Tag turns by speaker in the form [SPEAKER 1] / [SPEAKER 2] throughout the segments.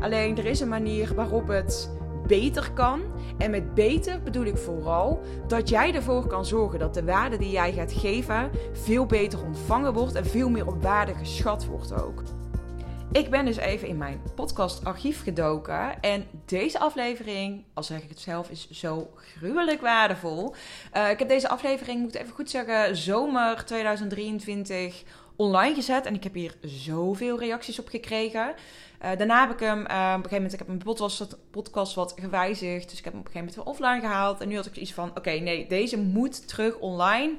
[SPEAKER 1] Alleen er is een manier waarop het beter kan. En met beter bedoel ik vooral dat jij ervoor kan zorgen dat de waarde die jij gaat geven veel beter ontvangen wordt en veel meer op waarde geschat wordt ook. Ik ben dus even in mijn podcastarchief gedoken. En deze aflevering, al zeg ik het zelf, is zo gruwelijk waardevol. Uh, ik heb deze aflevering, moet ik even goed zeggen, zomer 2023 online gezet. En ik heb hier zoveel reacties op gekregen. Uh, daarna heb ik hem, uh, op een gegeven moment, ik heb mijn podcast, podcast wat gewijzigd. Dus ik heb hem op een gegeven moment weer offline gehaald. En nu had ik iets van, oké, nee, deze moet terug online.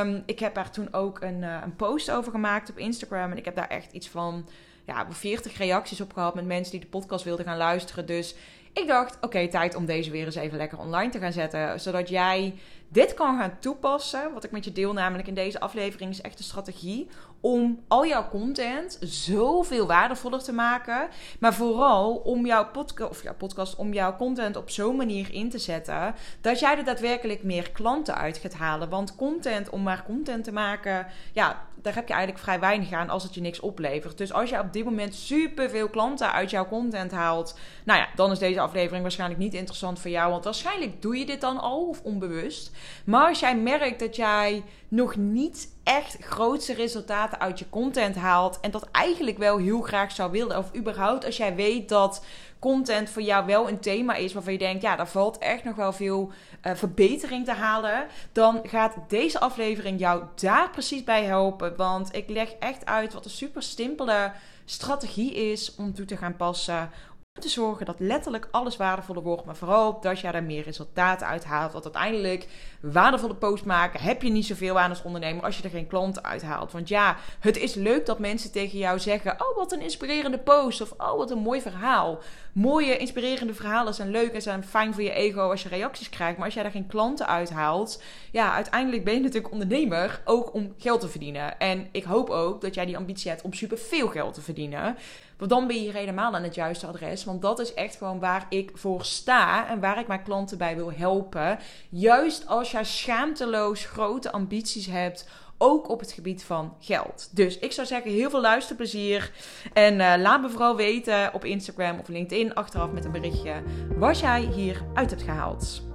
[SPEAKER 1] Um, ik heb daar toen ook een, uh, een post over gemaakt op Instagram. En ik heb daar echt iets van, ja, 40 reacties op gehad met mensen die de podcast wilden gaan luisteren. Dus ik dacht, oké, tijd om deze weer eens even lekker online te gaan zetten. Zodat jij dit kan gaan toepassen. Wat ik met je deel, namelijk in deze aflevering, is echt een strategie om al jouw content zoveel waardevoller te maken. Maar vooral om jouw, podca of jouw podcast, om jouw content op zo'n manier in te zetten. Dat jij er daadwerkelijk meer klanten uit gaat halen. Want content om maar content te maken, ja, daar heb je eigenlijk vrij weinig aan als het je niks oplevert. Dus als je op dit moment super veel klanten uit jouw content haalt, nou ja, dan is deze aflevering waarschijnlijk niet interessant voor jou. Want waarschijnlijk doe je dit dan al of onbewust. Maar als jij merkt dat jij nog niet echt grootste resultaten uit je content haalt. En dat eigenlijk wel heel graag zou willen. Of überhaupt als jij weet dat content voor jou wel een thema is waarvan je denkt, ja, daar valt echt nog wel veel uh, verbetering te halen. Dan gaat deze aflevering jou daar precies bij helpen. Want ik leg echt uit wat een super simpele strategie is om toe te gaan passen te zorgen dat letterlijk alles waardevoller wordt, maar vooral dat je er meer resultaten uit haalt. Want uiteindelijk waardevolle post maken heb je niet zoveel aan als ondernemer als je er geen klanten uit haalt. Want ja, het is leuk dat mensen tegen jou zeggen: Oh, wat een inspirerende post. Of oh, wat een mooi verhaal. Mooie, inspirerende verhalen zijn leuk en zijn fijn voor je ego als je reacties krijgt. Maar als jij daar geen klanten uit haalt, ja, uiteindelijk ben je natuurlijk ondernemer ook om geld te verdienen. En ik hoop ook dat jij die ambitie hebt om super veel geld te verdienen. Want dan ben je hier helemaal aan het juiste adres. Want dat is echt gewoon waar ik voor sta en waar ik mijn klanten bij wil helpen. Juist als jij schaamteloos grote ambities hebt ook op het gebied van geld. Dus ik zou zeggen, heel veel luisterplezier. En uh, laat me vooral weten op Instagram of LinkedIn achteraf met een berichtje wat jij hier uit hebt gehaald.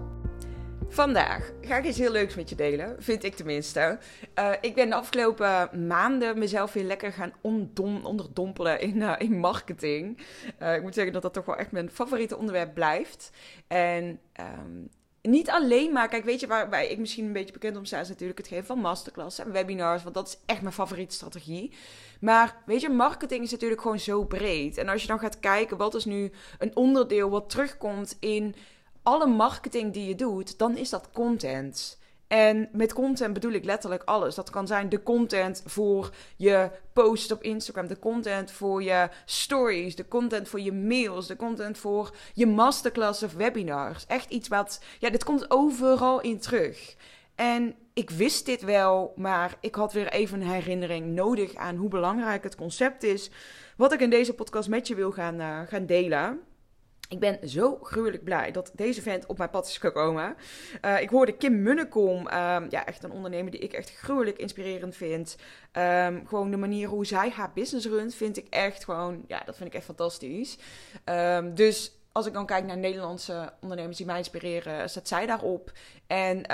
[SPEAKER 1] Vandaag ga ik iets heel leuks met je delen, vind ik tenminste. Uh, ik ben de afgelopen maanden mezelf weer lekker gaan onderdompelen in, uh, in marketing. Uh, ik moet zeggen dat dat toch wel echt mijn favoriete onderwerp blijft. En um, niet alleen maar, kijk, weet je waarbij ik misschien een beetje bekend om sta, is natuurlijk het geven van masterclass en webinars, want dat is echt mijn favoriete strategie. Maar weet je, marketing is natuurlijk gewoon zo breed. En als je dan gaat kijken, wat is nu een onderdeel wat terugkomt in alle marketing die je doet, dan is dat content. En met content bedoel ik letterlijk alles. Dat kan zijn de content voor je post op Instagram, de content voor je stories, de content voor je mails, de content voor je masterclass of webinars. Echt iets wat, ja, dit komt overal in terug. En ik wist dit wel, maar ik had weer even een herinnering nodig aan hoe belangrijk het concept is. Wat ik in deze podcast met je wil gaan, uh, gaan delen. Ik ben zo gruwelijk blij dat deze vent op mijn pad is gekomen. Uh, ik hoorde Kim Munnekom, um, ja, echt een ondernemer die ik echt gruwelijk inspirerend vind. Um, gewoon de manier hoe zij haar business runt, vind ik echt gewoon, ja, dat vind ik echt fantastisch. Um, dus als ik dan kijk naar Nederlandse ondernemers die mij inspireren, zet zij daarop. En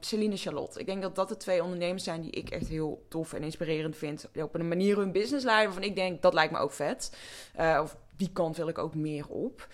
[SPEAKER 1] Celine Charlotte. Ik denk dat dat de twee ondernemers zijn die ik echt heel tof en inspirerend vind. Op een manier hun business leiden waarvan ik denk, dat lijkt me ook vet. Uh, of die kant wil ik ook meer op.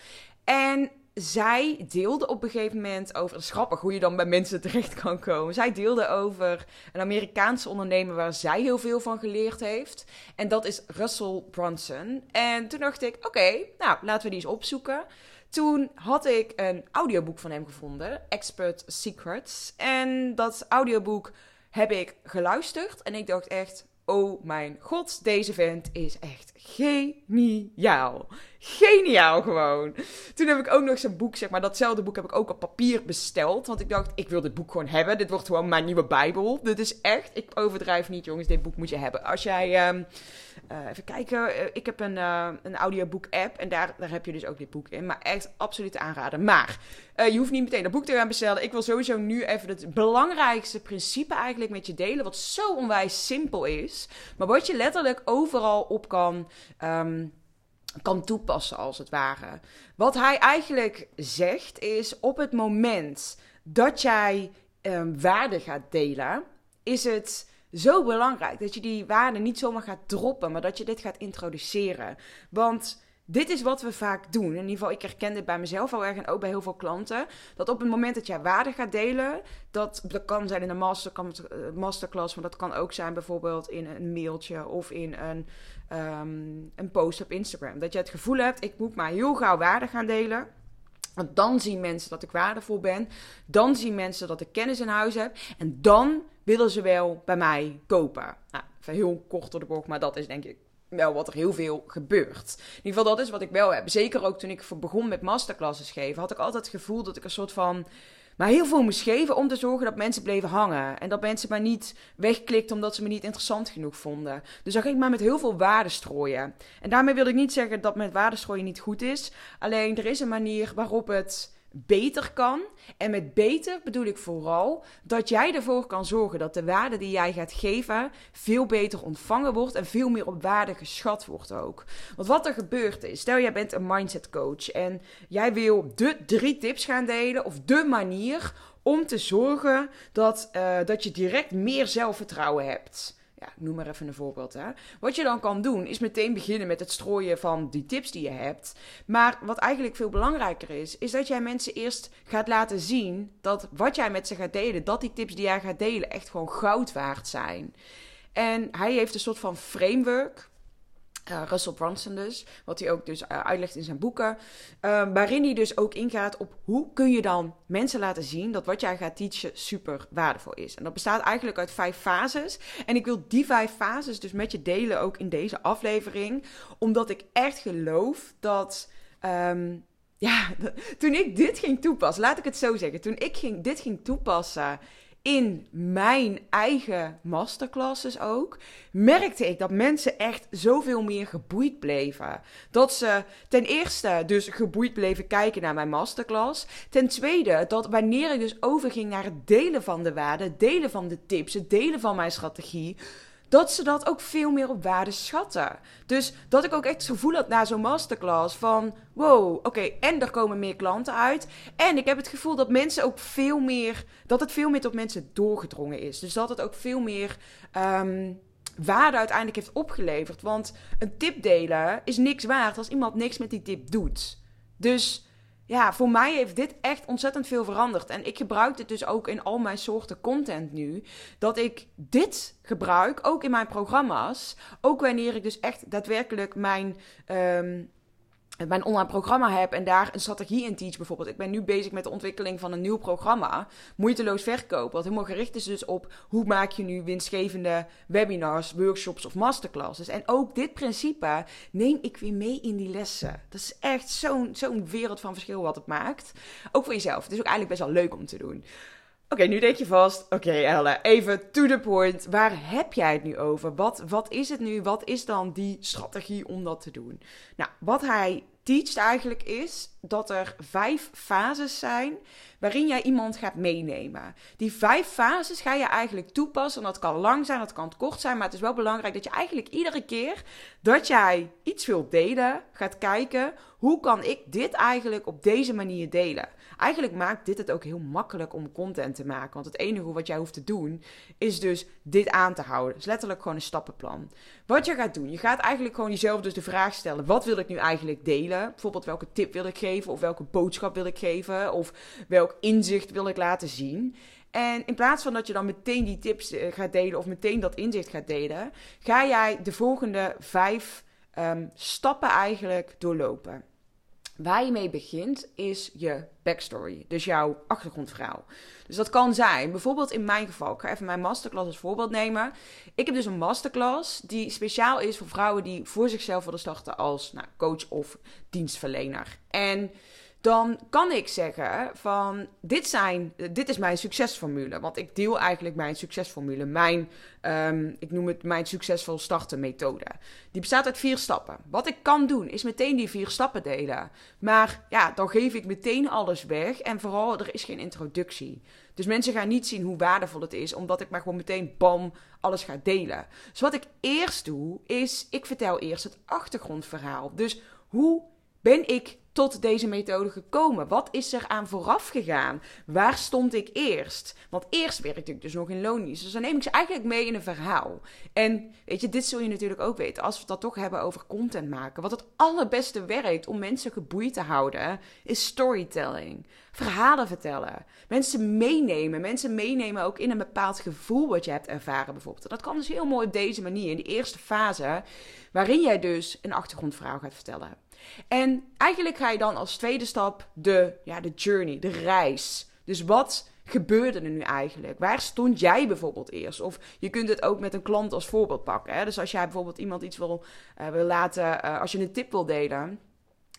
[SPEAKER 1] En zij deelde op een gegeven moment over. Is grappig hoe je dan bij mensen terecht kan komen. Zij deelde over een Amerikaanse ondernemer waar zij heel veel van geleerd heeft. En dat is Russell Brunson. En toen dacht ik: oké, nou laten we die eens opzoeken. Toen had ik een audioboek van hem gevonden, Expert Secrets. En dat audioboek heb ik geluisterd. En ik dacht echt: oh mijn god, deze vent is echt geniaal. Geniaal gewoon. Toen heb ik ook nog zijn boek, zeg maar, datzelfde boek heb ik ook op papier besteld. Want ik dacht, ik wil dit boek gewoon hebben. Dit wordt gewoon mijn nieuwe Bijbel. Dit is echt, ik overdrijf niet, jongens. Dit boek moet je hebben. Als jij, um, uh, even kijken. Uh, ik heb een, uh, een audioboek-app en daar, daar heb je dus ook dit boek in. Maar echt absoluut aanraden. Maar je hoeft niet meteen dat boek te gaan bestellen. Ik wil sowieso nu even het belangrijkste principe eigenlijk met je delen. Wat zo onwijs simpel is. Maar wat je letterlijk overal op kan. Um, kan toepassen als het ware. Wat hij eigenlijk zegt is op het moment dat jij um, waarde gaat delen, is het zo belangrijk dat je die waarde niet zomaar gaat droppen, maar dat je dit gaat introduceren. Want dit is wat we vaak doen. In ieder geval, ik herken dit bij mezelf al erg en ook bij heel veel klanten. Dat op het moment dat jij waarde gaat delen, dat, dat kan zijn in een eh, masterclass, maar dat kan ook zijn bijvoorbeeld in een mailtje of in een, um, een post op Instagram. Dat je het gevoel hebt, ik moet maar heel gauw waarde gaan delen. Want dan zien mensen dat ik waardevol ben. Dan zien mensen dat ik kennis in huis heb. En dan willen ze wel bij mij kopen. Nou, heel kort door de bocht, maar dat is denk ik wel wat er heel veel gebeurt. In ieder geval, dat is wat ik wel heb. Zeker ook toen ik begon met masterclasses geven, had ik altijd het gevoel dat ik een soort van. Maar heel veel moest geven om te zorgen dat mensen bleven hangen. En dat mensen maar niet wegklikten omdat ze me niet interessant genoeg vonden. Dus dan ging ik maar met heel veel waarde strooien. En daarmee wil ik niet zeggen dat met waarde strooien niet goed is. Alleen er is een manier waarop het beter kan. En met beter bedoel ik vooral dat jij ervoor kan zorgen dat de waarde die jij gaat geven veel beter ontvangen wordt en veel meer op waarde geschat wordt ook. Want wat er gebeurt is, stel jij bent een mindset coach en jij wil de drie tips gaan delen of de manier om te zorgen dat, uh, dat je direct meer zelfvertrouwen hebt ja, noem maar even een voorbeeld. Hè. Wat je dan kan doen, is meteen beginnen met het strooien van die tips die je hebt. Maar wat eigenlijk veel belangrijker is, is dat jij mensen eerst gaat laten zien dat wat jij met ze gaat delen, dat die tips die jij gaat delen echt gewoon goud waard zijn. En hij heeft een soort van framework uh, Russell dus, wat hij ook dus uh, uitlegt in zijn boeken, uh, waarin hij dus ook ingaat op hoe kun je dan mensen laten zien dat wat jij gaat teachen super waardevol is. En dat bestaat eigenlijk uit vijf fases. En ik wil die vijf fases dus met je delen ook in deze aflevering, omdat ik echt geloof dat... Um, ja, toen ik dit ging toepassen, laat ik het zo zeggen. Toen ik ging, dit ging toepassen in mijn eigen masterclasses ook, merkte ik dat mensen echt zoveel meer geboeid bleven. Dat ze ten eerste dus geboeid bleven kijken naar mijn masterclass. Ten tweede dat wanneer ik dus overging naar het delen van de waarde, het delen van de tips, het delen van mijn strategie dat ze dat ook veel meer op waarde schatten. Dus dat ik ook echt het gevoel had na zo'n masterclass van... wow, oké, en er komen meer klanten uit. En ik heb het gevoel dat mensen ook veel meer... dat het veel meer tot mensen doorgedrongen is. Dus dat het ook veel meer... Um, waarde uiteindelijk heeft opgeleverd. Want een tip delen is niks waard als iemand niks met die tip doet. Dus ja, voor mij heeft dit echt ontzettend veel veranderd. En ik gebruik dit dus ook in al mijn soorten content nu. Dat ik dit gebruik, ook in mijn programma's. Ook wanneer ik dus echt daadwerkelijk mijn um, mijn online programma heb en daar een strategie in teach bijvoorbeeld. Ik ben nu bezig met de ontwikkeling van een nieuw programma, moeiteloos verkopen, wat helemaal gericht is dus op hoe maak je nu winstgevende webinars, workshops of masterclasses. En ook dit principe neem ik weer mee in die lessen. Dat is echt zo'n zo'n wereld van verschil wat het maakt. Ook voor jezelf. Het is ook eigenlijk best wel leuk om te doen. Oké, nu denk je vast, oké okay, Elle, even to the point. Waar heb jij het nu over? Wat, wat is het nu? Wat is dan die strategie om dat te doen? Nou, wat hij teacht eigenlijk is dat er vijf fases zijn waarin jij iemand gaat meenemen. Die vijf fases ga je eigenlijk toepassen. En dat kan lang zijn, dat kan kort zijn, maar het is wel belangrijk dat je eigenlijk iedere keer dat jij iets wilt delen, gaat kijken hoe kan ik dit eigenlijk op deze manier delen. Eigenlijk maakt dit het ook heel makkelijk om content te maken. Want het enige wat jij hoeft te doen is dus dit aan te houden. Dus letterlijk gewoon een stappenplan. Wat je gaat doen, je gaat eigenlijk gewoon jezelf dus de vraag stellen: wat wil ik nu eigenlijk delen? Bijvoorbeeld welke tip wil ik geven of welke boodschap wil ik geven of welk inzicht wil ik laten zien? En in plaats van dat je dan meteen die tips eh, gaat delen of meteen dat inzicht gaat delen, ga jij de volgende vijf ehm, stappen eigenlijk doorlopen. Waar je mee begint is je backstory, dus jouw achtergrondverhaal. Dus dat kan zijn, bijvoorbeeld in mijn geval, ik ga even mijn masterclass als voorbeeld nemen. Ik heb dus een masterclass die speciaal is voor vrouwen die voor zichzelf willen starten als nou, coach of dienstverlener. En dan kan ik zeggen van dit, zijn, dit is mijn succesformule. Want ik deel eigenlijk mijn succesformule. Mijn, um, ik noem het mijn succesvol starten methode. Die bestaat uit vier stappen. Wat ik kan doen is meteen die vier stappen delen. Maar ja, dan geef ik meteen alles weg. En vooral, er is geen introductie. Dus mensen gaan niet zien hoe waardevol het is, omdat ik maar gewoon meteen bam alles ga delen. Dus wat ik eerst doe, is ik vertel eerst het achtergrondverhaal. Dus hoe ben ik tot deze methode gekomen? Wat is er aan vooraf gegaan? Waar stond ik eerst? Want eerst werkte ik dus nog in loondienst. Dus dan neem ik ze eigenlijk mee in een verhaal. En weet je, dit zul je natuurlijk ook weten. Als we het dan toch hebben over content maken. Wat het allerbeste werkt om mensen geboeid te houden, is storytelling. Verhalen vertellen. Mensen meenemen. Mensen meenemen ook in een bepaald gevoel wat je hebt ervaren bijvoorbeeld. En dat kan dus heel mooi op deze manier. In de eerste fase, waarin jij dus een achtergrondverhaal gaat vertellen. En eigenlijk ga je dan als tweede stap de, ja, de journey, de reis. Dus wat gebeurde er nu eigenlijk? Waar stond jij bijvoorbeeld eerst? Of je kunt het ook met een klant als voorbeeld pakken. Hè? Dus als jij bijvoorbeeld iemand iets wil, uh, wil laten, uh, als je een tip wil delen,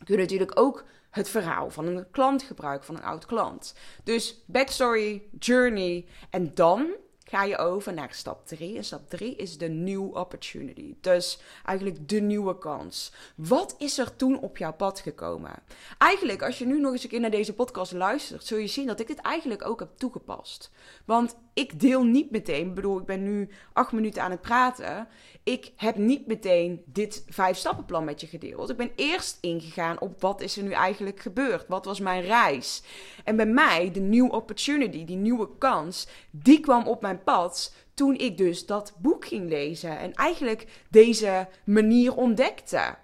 [SPEAKER 1] kun je natuurlijk ook het verhaal van een klant gebruiken, van een oud klant. Dus backstory, journey en dan ga je over naar stap 3. En stap 3 is de new opportunity. Dus eigenlijk de nieuwe kans. Wat is er toen op jouw pad gekomen? Eigenlijk, als je nu nog eens een keer naar deze podcast luistert, zul je zien dat ik dit eigenlijk ook heb toegepast. Want ik deel niet meteen, ik bedoel, ik ben nu acht minuten aan het praten. Ik heb niet meteen dit vijf stappenplan met je gedeeld. Ik ben eerst ingegaan op wat is er nu eigenlijk gebeurd? Wat was mijn reis? En bij mij, de new opportunity, die nieuwe kans, die kwam op mijn pad toen ik dus dat boek ging lezen. En eigenlijk deze manier ontdekte.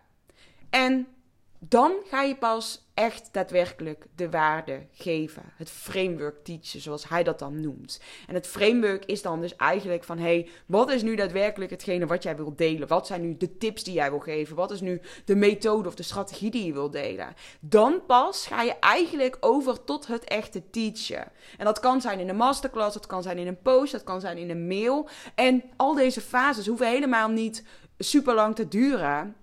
[SPEAKER 1] En dan ga je pas echt daadwerkelijk de waarde geven. Het framework teachen, zoals hij dat dan noemt. En het framework is dan dus eigenlijk van: hey, wat is nu daadwerkelijk hetgene wat jij wilt delen? Wat zijn nu de tips die jij wil geven? Wat is nu de methode of de strategie die je wilt delen? Dan pas ga je eigenlijk over tot het echte teachen. En dat kan zijn in een masterclass, dat kan zijn in een post, dat kan zijn in een mail. En al deze fases hoeven helemaal niet super lang te duren.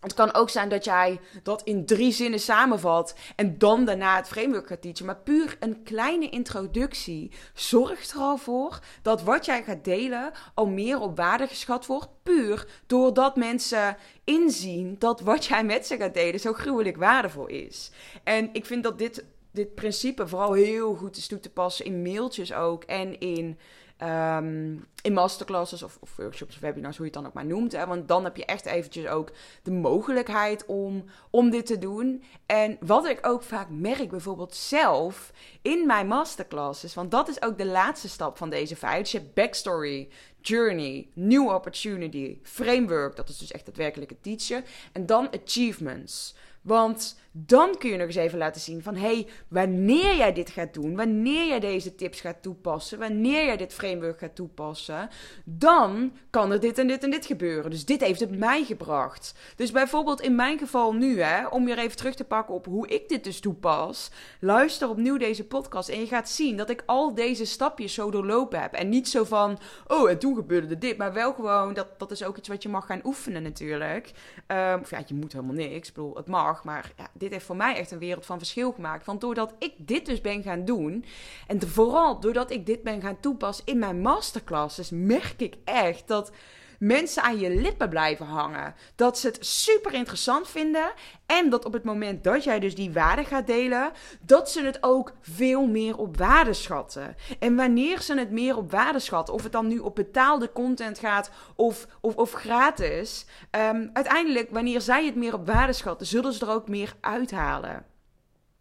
[SPEAKER 1] Het kan ook zijn dat jij dat in drie zinnen samenvat en dan daarna het framework gaat teachen. Maar puur een kleine introductie zorgt er al voor dat wat jij gaat delen al meer op waarde geschat wordt. Puur doordat mensen inzien dat wat jij met ze gaat delen zo gruwelijk waardevol is. En ik vind dat dit, dit principe vooral heel goed is toe te passen in mailtjes ook en in Um, in masterclasses of, of, workshops of webinars, hoe je het dan ook maar noemt. Hè? Want dan heb je echt eventjes ook de mogelijkheid om, om dit te doen. En wat ik ook vaak merk, bijvoorbeeld zelf in mijn masterclasses, want dat is ook de laatste stap van deze vijf. Je hebt backstory, journey, new opportunity, framework, dat is dus echt het werkelijke teachen. En dan achievements. Want dan kun je nog eens even laten zien van hey, wanneer jij dit gaat doen, wanneer jij deze tips gaat toepassen, wanneer jij dit framework gaat toepassen, dan kan er dit en dit en dit gebeuren. Dus dit heeft het mij gebracht. Dus bijvoorbeeld in mijn geval nu, hè, om weer even terug te pakken op hoe ik dit dus toepas, luister opnieuw deze podcast en je gaat zien dat ik al deze stapjes zo doorlopen heb. En niet zo van, oh, en toen gebeurde dit, maar wel gewoon, dat, dat is ook iets wat je mag gaan oefenen natuurlijk. Um, of ja, je moet helemaal niks, ik bedoel, het mag, maar ja, dit heeft voor mij echt een wereld van verschil gemaakt. Want doordat ik dit dus ben gaan doen, en vooral doordat ik dit ben gaan toepassen in mijn masterclasses, merk ik echt dat mensen aan je lippen blijven hangen. Dat ze het super interessant vinden. En dat op het moment dat jij dus die waarde gaat delen, dat ze het ook veel meer op waarde schatten. En wanneer ze het meer op waarde schatten, of het dan nu op betaalde content gaat of, of, of gratis, um, uiteindelijk, wanneer zij het meer op waarde schatten, zullen ze er ook meer uithalen.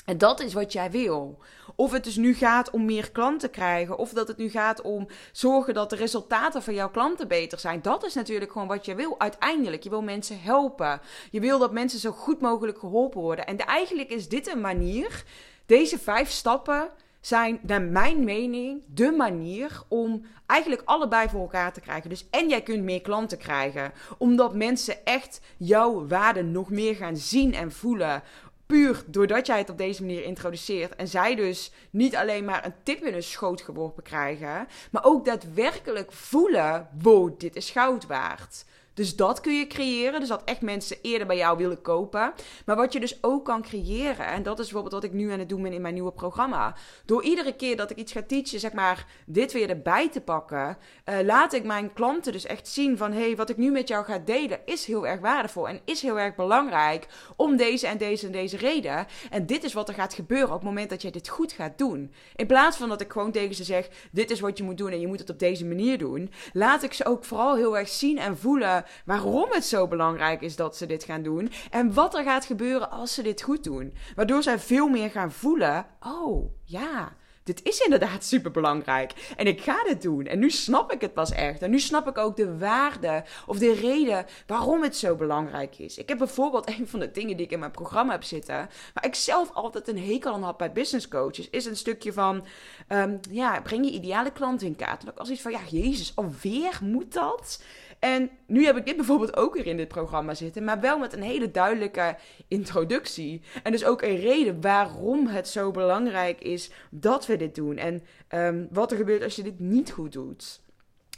[SPEAKER 1] En dat is wat jij wil. Of het dus nu gaat om meer klanten krijgen. Of dat het nu gaat om zorgen dat de resultaten van jouw klanten beter zijn. Dat is natuurlijk gewoon wat je wil uiteindelijk. Je wil mensen helpen. Je wil dat mensen zo goed mogelijk geholpen worden. En eigenlijk is dit een manier. Deze vijf stappen zijn naar mijn mening de manier om eigenlijk allebei voor elkaar te krijgen. Dus en jij kunt meer klanten krijgen, omdat mensen echt jouw waarde nog meer gaan zien en voelen puur doordat jij het op deze manier introduceert. En zij dus niet alleen maar een tip in hun schoot geworpen krijgen. Maar ook daadwerkelijk voelen: wow, dit is goud waard. Dus dat kun je creëren. Dus dat echt mensen eerder bij jou willen kopen. Maar wat je dus ook kan creëren. En dat is bijvoorbeeld wat ik nu aan het doen ben in mijn nieuwe programma. Door iedere keer dat ik iets ga teachen, zeg maar, dit weer erbij te pakken. Uh, laat ik mijn klanten dus echt zien van: hé, hey, wat ik nu met jou ga delen is heel erg waardevol. En is heel erg belangrijk. Om deze en deze en deze reden. En dit is wat er gaat gebeuren op het moment dat jij dit goed gaat doen. In plaats van dat ik gewoon tegen ze zeg: dit is wat je moet doen en je moet het op deze manier doen. Laat ik ze ook vooral heel erg zien en voelen waarom het zo belangrijk is dat ze dit gaan doen. En wat er gaat gebeuren als ze dit goed doen. Waardoor zij veel meer gaan voelen: oh ja dit is inderdaad super belangrijk. En ik ga dit doen. En nu snap ik het pas echt. En nu snap ik ook de waarde of de reden waarom het zo belangrijk is. Ik heb bijvoorbeeld een van de dingen die ik in mijn programma heb zitten. Waar ik zelf altijd een hekel aan had bij business coaches. Is een stukje van. Um, ja, breng je ideale klant in kaart. En ook als iets van. Ja, Jezus, alweer moet dat? En nu heb ik dit bijvoorbeeld ook weer in dit programma zitten, maar wel met een hele duidelijke introductie. En dus ook een reden waarom het zo belangrijk is dat we dit doen. En um, wat er gebeurt als je dit niet goed doet.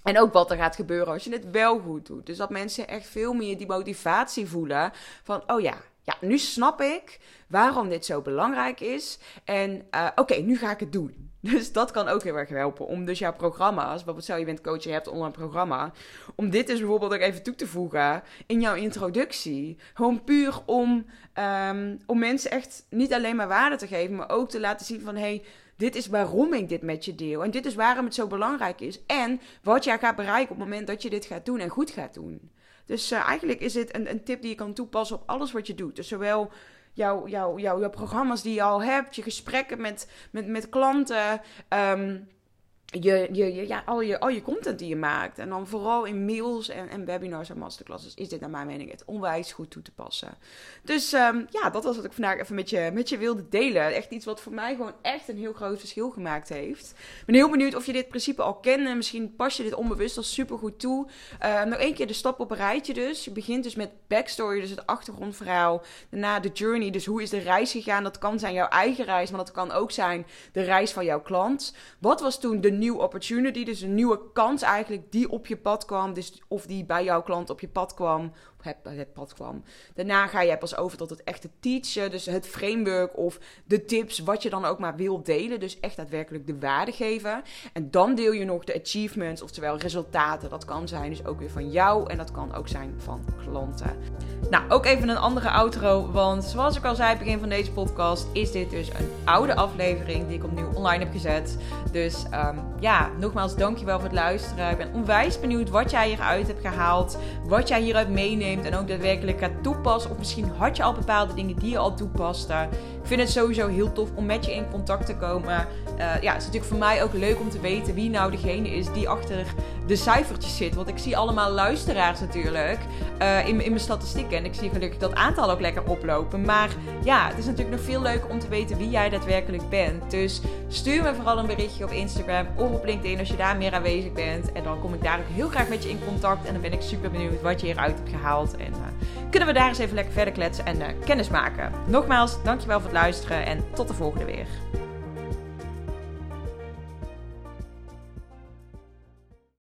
[SPEAKER 1] En ook wat er gaat gebeuren als je het wel goed doet. Dus dat mensen echt veel meer die motivatie voelen van, oh ja, ja, nu snap ik waarom dit zo belangrijk is. En uh, oké, nu ga ik het doen. Dus dat kan ook heel erg helpen. Om dus jouw programma's, bijvoorbeeld stel je bent coach je hebt online programma. Om dit dus bijvoorbeeld ook even toe te voegen in jouw introductie. Gewoon puur om, um, om mensen echt niet alleen maar waarde te geven, maar ook te laten zien van hey, dit is waarom ik dit met je deel. En dit is waarom het zo belangrijk is. En wat jij gaat bereiken op het moment dat je dit gaat doen en goed gaat doen. Dus uh, eigenlijk is dit een, een tip die je kan toepassen op alles wat je doet. Dus zowel jouw, jouw, jouw, jouw programma's die je al hebt, je gesprekken met, met, met klanten. Um, je, je, ja, al, je, al je content die je maakt. En dan vooral in mails en, en webinars en masterclasses is dit naar mijn mening het onwijs goed toe te passen. Dus um, ja, dat was wat ik vandaag even met je, met je wilde delen. Echt iets wat voor mij gewoon echt een heel groot verschil gemaakt heeft. Ik ben heel benieuwd of je dit principe al kent. En misschien pas je dit onbewust al super goed toe. Uh, nog één keer de stap op een rijtje dus. Je begint dus met backstory, dus het achtergrondverhaal. Daarna de journey, dus hoe is de reis gegaan. Dat kan zijn jouw eigen reis, maar dat kan ook zijn de reis van jouw klant. Wat was toen de new opportunity, dus een nieuwe kans eigenlijk die op je pad kwam, dus of die bij jouw klant op je pad kwam, het, het pad kwam. Daarna ga je pas over tot het echte teachen, dus het framework of de tips, wat je dan ook maar wil delen, dus echt daadwerkelijk de waarde geven. En dan deel je nog de achievements, oftewel resultaten. Dat kan zijn dus ook weer van jou en dat kan ook zijn van klanten. Nou, ook even een andere outro, want zoals ik al zei begin van deze podcast, is dit dus een oude aflevering die ik opnieuw online heb gezet. Dus um, ja, nogmaals dankjewel voor het luisteren. Ik ben onwijs benieuwd wat jij hieruit hebt gehaald, wat jij hieruit meeneemt en ook daadwerkelijk gaat toepassen. Of misschien had je al bepaalde dingen die je al toepaste. Ik vind het sowieso heel tof om met je in contact te komen. Uh, ja, het is natuurlijk voor mij ook leuk om te weten wie nou degene is die achter de cijfertjes zit. Want ik zie allemaal luisteraars natuurlijk uh, in, in mijn En ik zie gelukkig dat aantal ook lekker oplopen. Maar ja, het is natuurlijk nog veel leuker om te weten wie jij daadwerkelijk bent. Dus stuur me vooral een berichtje op Instagram of op LinkedIn als je daar meer aanwezig bent. En dan kom ik daar ook heel graag met je in contact. En dan ben ik super benieuwd wat je hieruit hebt gehaald. En uh, kunnen we daar eens even lekker verder kletsen en uh, kennis maken. Nogmaals, dankjewel voor het luisteren en tot de volgende weer.